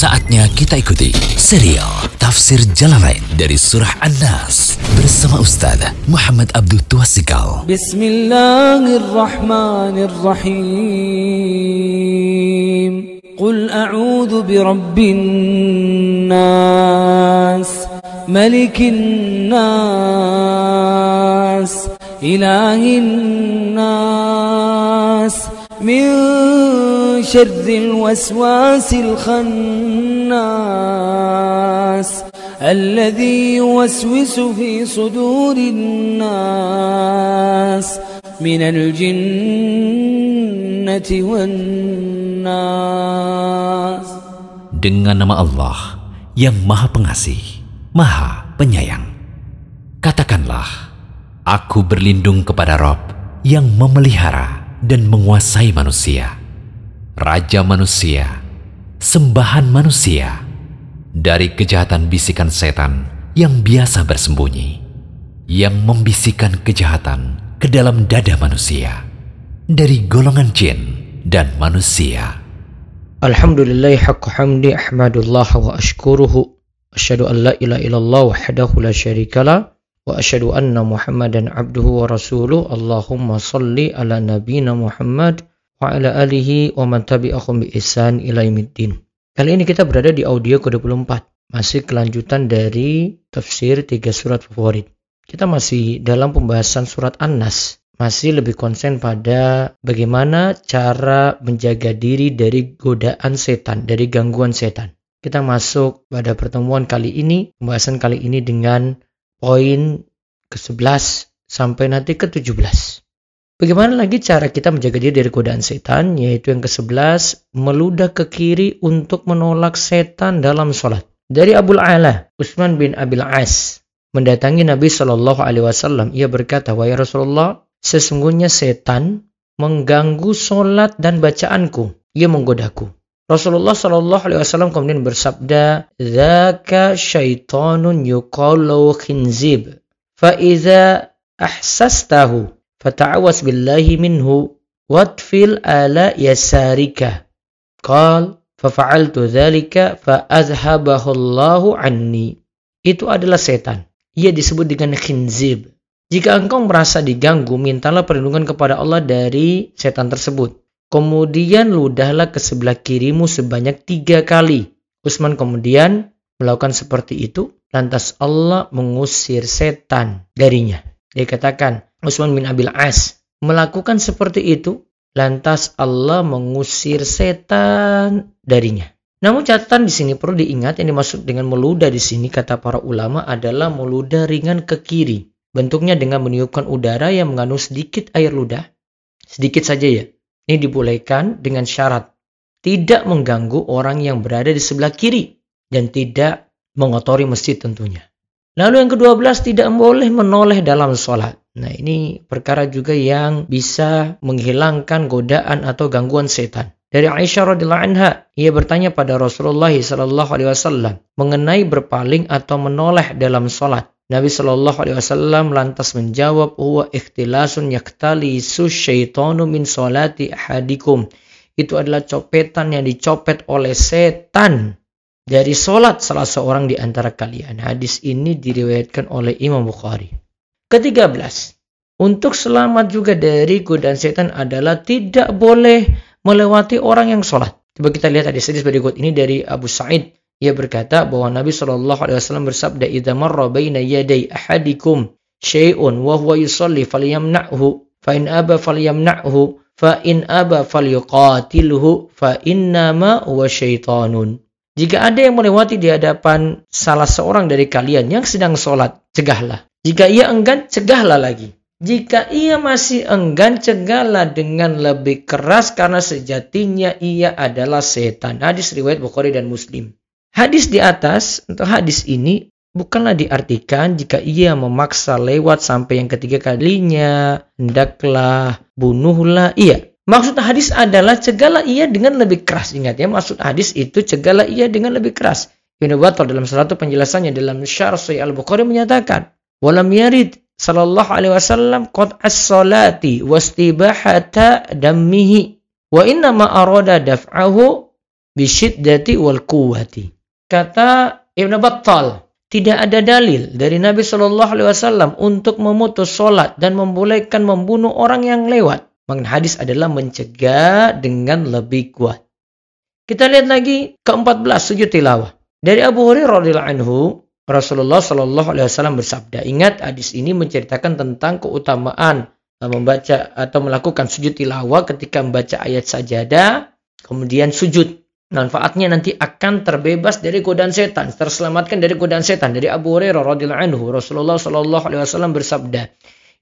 Saatnya kita ikuti serial Tafsir Jalan Lain dari Surah An-Nas bersama Ustaz Muhammad Abdul Tuasikal. Bismillahirrahmanirrahim. Qul a'udhu bi rabbin nas, malikin nas, ilahin nas, من شر الوسواس الخناس الذي يوسوس في صدور الناس من الجنة والناس Dengan nama Allah yang Maha Pengasih, Maha Penyayang. Katakanlah, Aku berlindung kepada Rob yang memelihara dan menguasai manusia, Raja manusia, sembahan manusia, dari kejahatan bisikan setan yang biasa bersembunyi, yang membisikkan kejahatan ke dalam dada manusia, dari golongan jin dan manusia. Alhamdulillah haqqa hamdi ahmadullah wa ashkuruhu. Asyhadu an la ilaha illallah wahdahu la syarikalah abduhu wa rasuluh Allahumma salli ala nabina Muhammad wa ala alihi wa man tabi'ahum bi ihsan ila yaumiddin. Kali ini kita berada di audio ke-24, masih kelanjutan dari tafsir tiga surat favorit. Kita masih dalam pembahasan surat An-Nas, masih lebih konsen pada bagaimana cara menjaga diri dari godaan setan, dari gangguan setan. Kita masuk pada pertemuan kali ini, pembahasan kali ini dengan poin ke-11 sampai nanti ke-17. Bagaimana lagi cara kita menjaga diri dari godaan setan? Yaitu yang ke-11, meludah ke kiri untuk menolak setan dalam sholat. Dari Abu Ala, Utsman bin Abil As, mendatangi Nabi Shallallahu Alaihi Wasallam. Ia berkata, Wahai Rasulullah, Sesungguhnya setan mengganggu solat dan bacaanku. Ia menggodaku. Rasulullah Shallallahu Alaihi Wasallam kemudian bersabda, "Zaka syaitanun yuqalu khinzib, fa iza ahsastahu, fata'awas billahi minhu, watfil ala yasarika." Qal, fafa'altu dhalika fa azhabahu Allahu anni. Itu adalah setan. Ia disebut dengan khinzib. Jika engkau merasa diganggu, mintalah perlindungan kepada Allah dari setan tersebut. Kemudian ludahlah ke sebelah kirimu sebanyak tiga kali. Utsman kemudian melakukan seperti itu, lantas Allah mengusir setan darinya. Dia katakan, Utsman bin Abil As melakukan seperti itu, lantas Allah mengusir setan darinya. Namun catatan di sini perlu diingat yang dimaksud dengan meludah di sini kata para ulama adalah meludah ringan ke kiri. Bentuknya dengan meniupkan udara yang mengandung sedikit air ludah. Sedikit saja ya. Ini dibolehkan dengan syarat tidak mengganggu orang yang berada di sebelah kiri dan tidak mengotori masjid tentunya. Lalu yang ke-12 tidak boleh menoleh dalam sholat. Nah ini perkara juga yang bisa menghilangkan godaan atau gangguan setan. Dari Aisyah radhiyallahu anha, ia bertanya pada Rasulullah sallallahu alaihi wasallam mengenai berpaling atau menoleh dalam sholat. Nabi Shallallahu Alaihi Wasallam lantas menjawab, "Huwa ikhtilasun yaktali syaitanu min solati ahadikum." Itu adalah copetan yang dicopet oleh setan dari solat salah seorang di antara kalian. Hadis ini diriwayatkan oleh Imam Bukhari. Ketiga belas, untuk selamat juga dari godaan setan adalah tidak boleh melewati orang yang sholat. Coba kita lihat hadis-hadis berikut ini dari Abu Sa'id ia berkata bahwa Nabi Shallallahu Alaihi Wasallam bersabda, "Idza marra yaday ahadikum syai'un wa huwa yusalli falyamna'hu, fa in aba falyamna'hu, fa in aba falyuqatilhu, fa innama huwa syaitanun." Jika ada yang melewati di hadapan salah seorang dari kalian yang sedang sholat, cegahlah. Jika ia enggan, cegahlah lagi. Jika ia masih enggan, cegahlah dengan lebih keras karena sejatinya ia adalah setan. Hadis riwayat Bukhari dan Muslim. Hadis di atas, untuk hadis ini bukanlah diartikan jika ia memaksa lewat sampai yang ketiga kalinya, hendaklah bunuhlah. Iya, maksud hadis adalah cegahlah ia dengan lebih keras. Ingat ya, maksud hadis itu cegahlah ia dengan lebih keras. Ibnu Battal dalam satu penjelasannya dalam Syarh Sahih Al-Bukhari menyatakan, "Walam yarid sallallahu alaihi wasallam qad as-salati wastibahata dammihi wa inna ma arada daf'ahu bisyiddati wal quwwati. Kata Ibn Battal, tidak ada dalil dari Nabi Shallallahu Alaihi Wasallam untuk memutus sholat dan membolehkan membunuh orang yang lewat. Makna hadis adalah mencegah dengan lebih kuat. Kita lihat lagi ke-14 sujud tilawah. Dari Abu Hurairah radhiyallahu anhu, Rasulullah Shallallahu alaihi wasallam bersabda, ingat hadis ini menceritakan tentang keutamaan eh, membaca atau melakukan sujud tilawah ketika membaca ayat sajadah, kemudian sujud manfaatnya nanti akan terbebas dari godaan setan, terselamatkan dari godaan setan. Dari Abu Hurairah radhiyallahu anhu, Rasulullah sallallahu alaihi wasallam bersabda,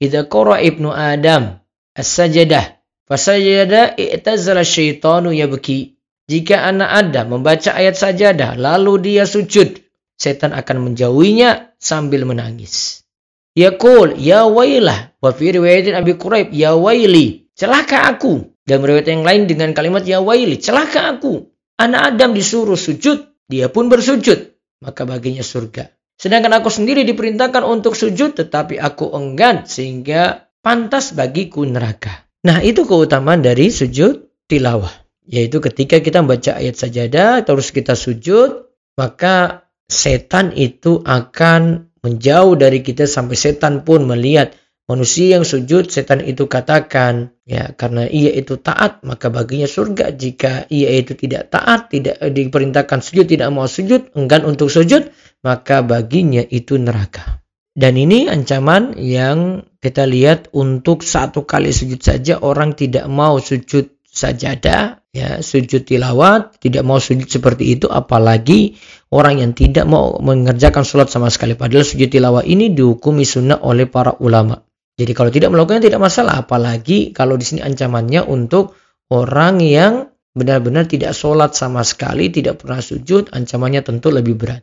"Idza qara ibnu Adam as-sajadah, fasajada i'tazala syaitanu yabki." Jika anak Adam membaca ayat sajadah lalu dia sujud, setan akan menjauhinya sambil menangis. Yaqul ya wailah wa fi riwayatin Abi Quraib ya waili, celaka aku. Dan riwayat yang lain dengan kalimat ya waili, celaka aku. Anak Adam disuruh sujud, dia pun bersujud. Maka baginya surga. Sedangkan aku sendiri diperintahkan untuk sujud, tetapi aku enggan sehingga pantas bagiku neraka. Nah itu keutamaan dari sujud tilawah. Yaitu ketika kita membaca ayat sajadah, terus kita sujud, maka setan itu akan menjauh dari kita sampai setan pun melihat Manusia yang sujud, setan itu katakan, ya karena ia itu taat, maka baginya surga. Jika ia itu tidak taat, tidak diperintahkan sujud, tidak mau sujud, enggan untuk sujud, maka baginya itu neraka. Dan ini ancaman yang kita lihat untuk satu kali sujud saja orang tidak mau sujud sajadah, ya sujud tilawat, tidak mau sujud seperti itu, apalagi orang yang tidak mau mengerjakan sholat sama sekali. Padahal sujud tilawat ini dihukumi sunnah oleh para ulama. Jadi kalau tidak melakukannya tidak masalah, apalagi kalau di sini ancamannya untuk orang yang benar-benar tidak sholat sama sekali, tidak pernah sujud, ancamannya tentu lebih berat.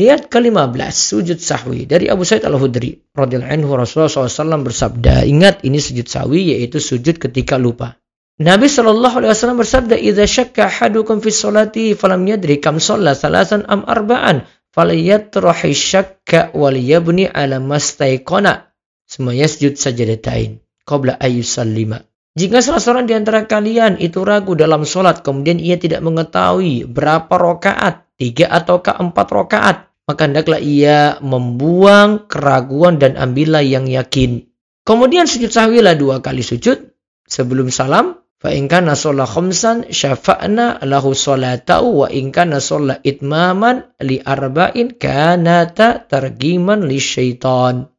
Lihat ke-15, sujud sahwi. Dari Abu Sa'id al-Hudri, radhiyallahu anhu Rasulullah SAW bersabda, ingat ini sujud sahwi, yaitu sujud ketika lupa. Nabi Shallallahu Alaihi Wasallam bersabda, "Idza syakka hadukum fi sholati falam yadri kam shalla salasan am arba'an, falyatrahi syakka wal yabni ala mastaiqana." Semuanya sujud sajadatain qabla ayyusallima. Jika salah seorang di antara kalian itu ragu dalam sholat, kemudian ia tidak mengetahui berapa rokaat, tiga ataukah empat rokaat, maka hendaklah ia membuang keraguan dan ambillah yang yakin. Kemudian sujud sahwilah dua kali sujud sebelum salam. Fa in kana khamsan syafa'na lahu salatau wa in kana itmaman li arba'in kanata targiman li syaitan.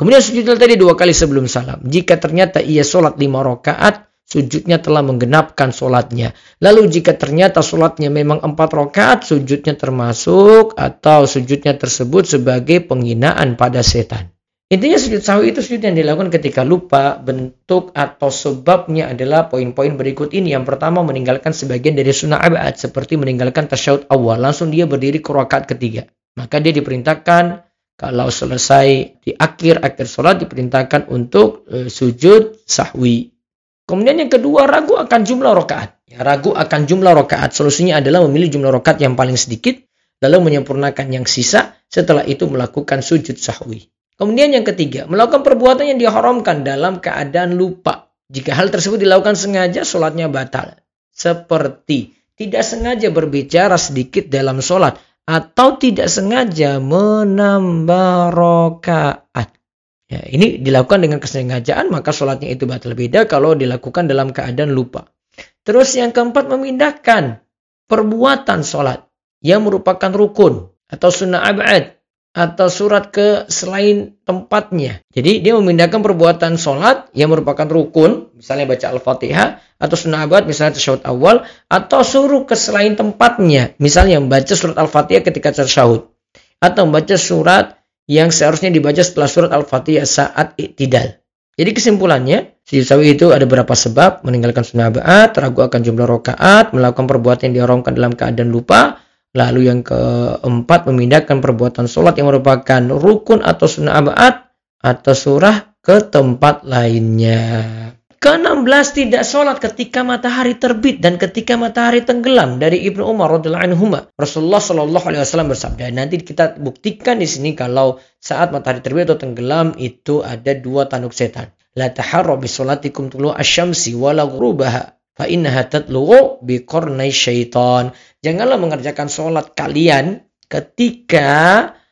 Kemudian sujud tadi dua kali sebelum salam. Jika ternyata ia sholat lima rakaat, sujudnya telah menggenapkan sholatnya. Lalu jika ternyata sholatnya memang empat rakaat, sujudnya termasuk atau sujudnya tersebut sebagai penghinaan pada setan. Intinya sujud sahwi itu sujud yang dilakukan ketika lupa bentuk atau sebabnya adalah poin-poin berikut ini. Yang pertama meninggalkan sebagian dari sunnah abad seperti meninggalkan tasyahud awal. Langsung dia berdiri ke rakaat ketiga. Maka dia diperintahkan kalau selesai di akhir-akhir sholat diperintahkan untuk e, sujud sahwi. Kemudian yang kedua ragu akan jumlah rokaat. Ya, ragu akan jumlah rokaat. Solusinya adalah memilih jumlah rokaat yang paling sedikit, lalu menyempurnakan yang sisa. Setelah itu melakukan sujud sahwi. Kemudian yang ketiga, melakukan perbuatan yang diharamkan dalam keadaan lupa. Jika hal tersebut dilakukan sengaja, sholatnya batal. Seperti tidak sengaja berbicara sedikit dalam sholat atau tidak sengaja menambah rokaat. Ya, ini dilakukan dengan kesengajaan maka sholatnya itu batal beda kalau dilakukan dalam keadaan lupa. Terus yang keempat memindahkan perbuatan sholat yang merupakan rukun atau sunnah abad atau surat ke selain tempatnya. Jadi dia memindahkan perbuatan sholat yang merupakan rukun, misalnya baca Al-Fatihah, atau sunnah abad, misalnya tasyahud awal, atau suruh ke selain tempatnya, misalnya membaca surat Al-Fatihah ketika tasyahud, atau membaca surat yang seharusnya dibaca setelah surat Al-Fatihah saat iktidal. Jadi kesimpulannya, sujud sawi itu ada beberapa sebab, meninggalkan sunnah abad, ragu akan jumlah rokaat, melakukan perbuatan yang diharamkan dalam keadaan lupa, Lalu yang keempat memindahkan perbuatan sholat yang merupakan rukun atau sunnah abad atau surah ke tempat lainnya. Ke-16 tidak sholat ketika matahari terbit dan ketika matahari tenggelam dari Ibnu Umar radhiyallahu anhu. Rasulullah shallallahu alaihi wasallam bersabda. Nanti kita buktikan di sini kalau saat matahari terbit atau tenggelam itu ada dua tanduk setan. La taharra bi salatikum tulu asyamsi ghurubaha Fa innaha tatlu'u biqarnai syaitan. Janganlah mengerjakan sholat kalian ketika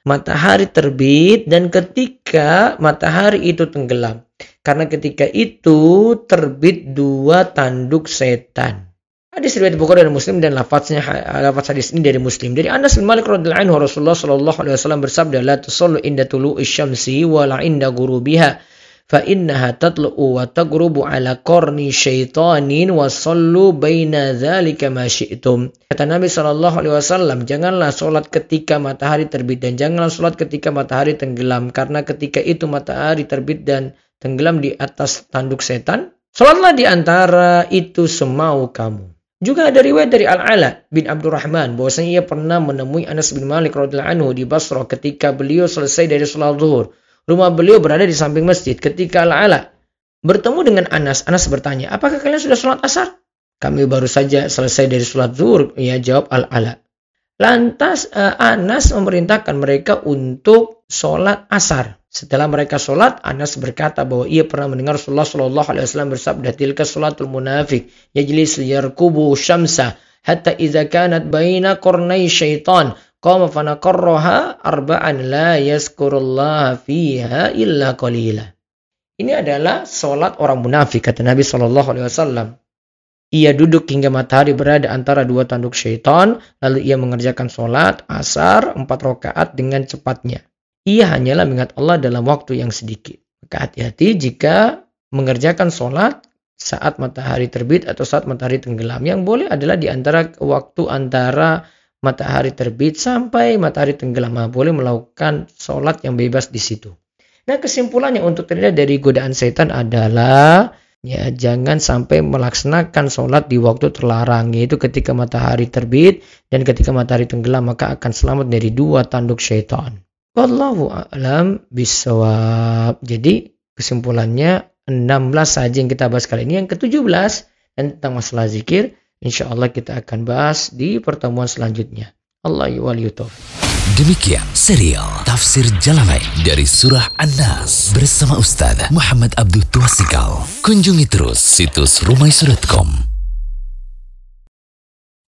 matahari terbit dan ketika matahari itu tenggelam. Karena ketika itu terbit dua tanduk setan. Hadis riwayat Bukhari dan Muslim dan lafaznya lafaz hadis ini dari Muslim. Dari Anas bin Malik radhiyallahu anhu Rasulullah sallallahu alaihi wasallam bersabda la tusallu inda tulu'i syamsi wa la inda ghurubiha Kata Nabi sallallahu alaihi wasallam, janganlah salat ketika matahari terbit dan janganlah salat ketika matahari tenggelam karena ketika itu matahari terbit dan tenggelam di atas tanduk setan. Salatlah di antara itu semau kamu. Juga ada riwayat dari Al-Ala bin Abdurrahman bahwasanya ia pernah menemui Anas bin Malik radhiyallahu anhu di Basra ketika beliau selesai dari salat zuhur. Rumah beliau berada di samping masjid. Ketika Al-Ala bertemu dengan Anas, Anas bertanya, apakah kalian sudah sholat asar? Kami baru saja selesai dari sholat zuhur. Ia jawab Al-Ala. Lantas uh, Anas memerintahkan mereka untuk sholat asar. Setelah mereka sholat, Anas berkata bahwa ia pernah mendengar Rasulullah Shallallahu Alaihi Wasallam bersabda, "Tilka sholatul munafik, yajlis yarkubu syamsa, hatta idza kanat baina qarnai syaitan, Qama fanaqarraha arba'an la yazkurullah fiha illa qalila. Ini adalah solat orang munafik kata Nabi Shallallahu Alaihi Wasallam. Ia duduk hingga matahari berada antara dua tanduk syaitan, lalu ia mengerjakan solat asar empat rakaat dengan cepatnya. Ia hanyalah mengingat Allah dalam waktu yang sedikit. Maka hati-hati jika mengerjakan solat saat matahari terbit atau saat matahari tenggelam. Yang boleh adalah di antara waktu antara matahari terbit sampai matahari tenggelam. Nah, boleh melakukan sholat yang bebas di situ. Nah kesimpulannya untuk terhindar dari godaan setan adalah ya jangan sampai melaksanakan sholat di waktu terlarang yaitu ketika matahari terbit dan ketika matahari tenggelam maka akan selamat dari dua tanduk syaitan. Wallahu a'lam bisawab. Jadi kesimpulannya 16 saja yang kita bahas kali ini. Yang ke-17 dan tentang masalah zikir Insya Allah kita akan bahas di pertemuan selanjutnya. Allah yuwaliyutov. Demikian serial Tafsir Jalalain dari Surah An-Nas bersama Ustaz Muhammad Abdul Tuasikal. Kunjungi terus situs rumaisurutkom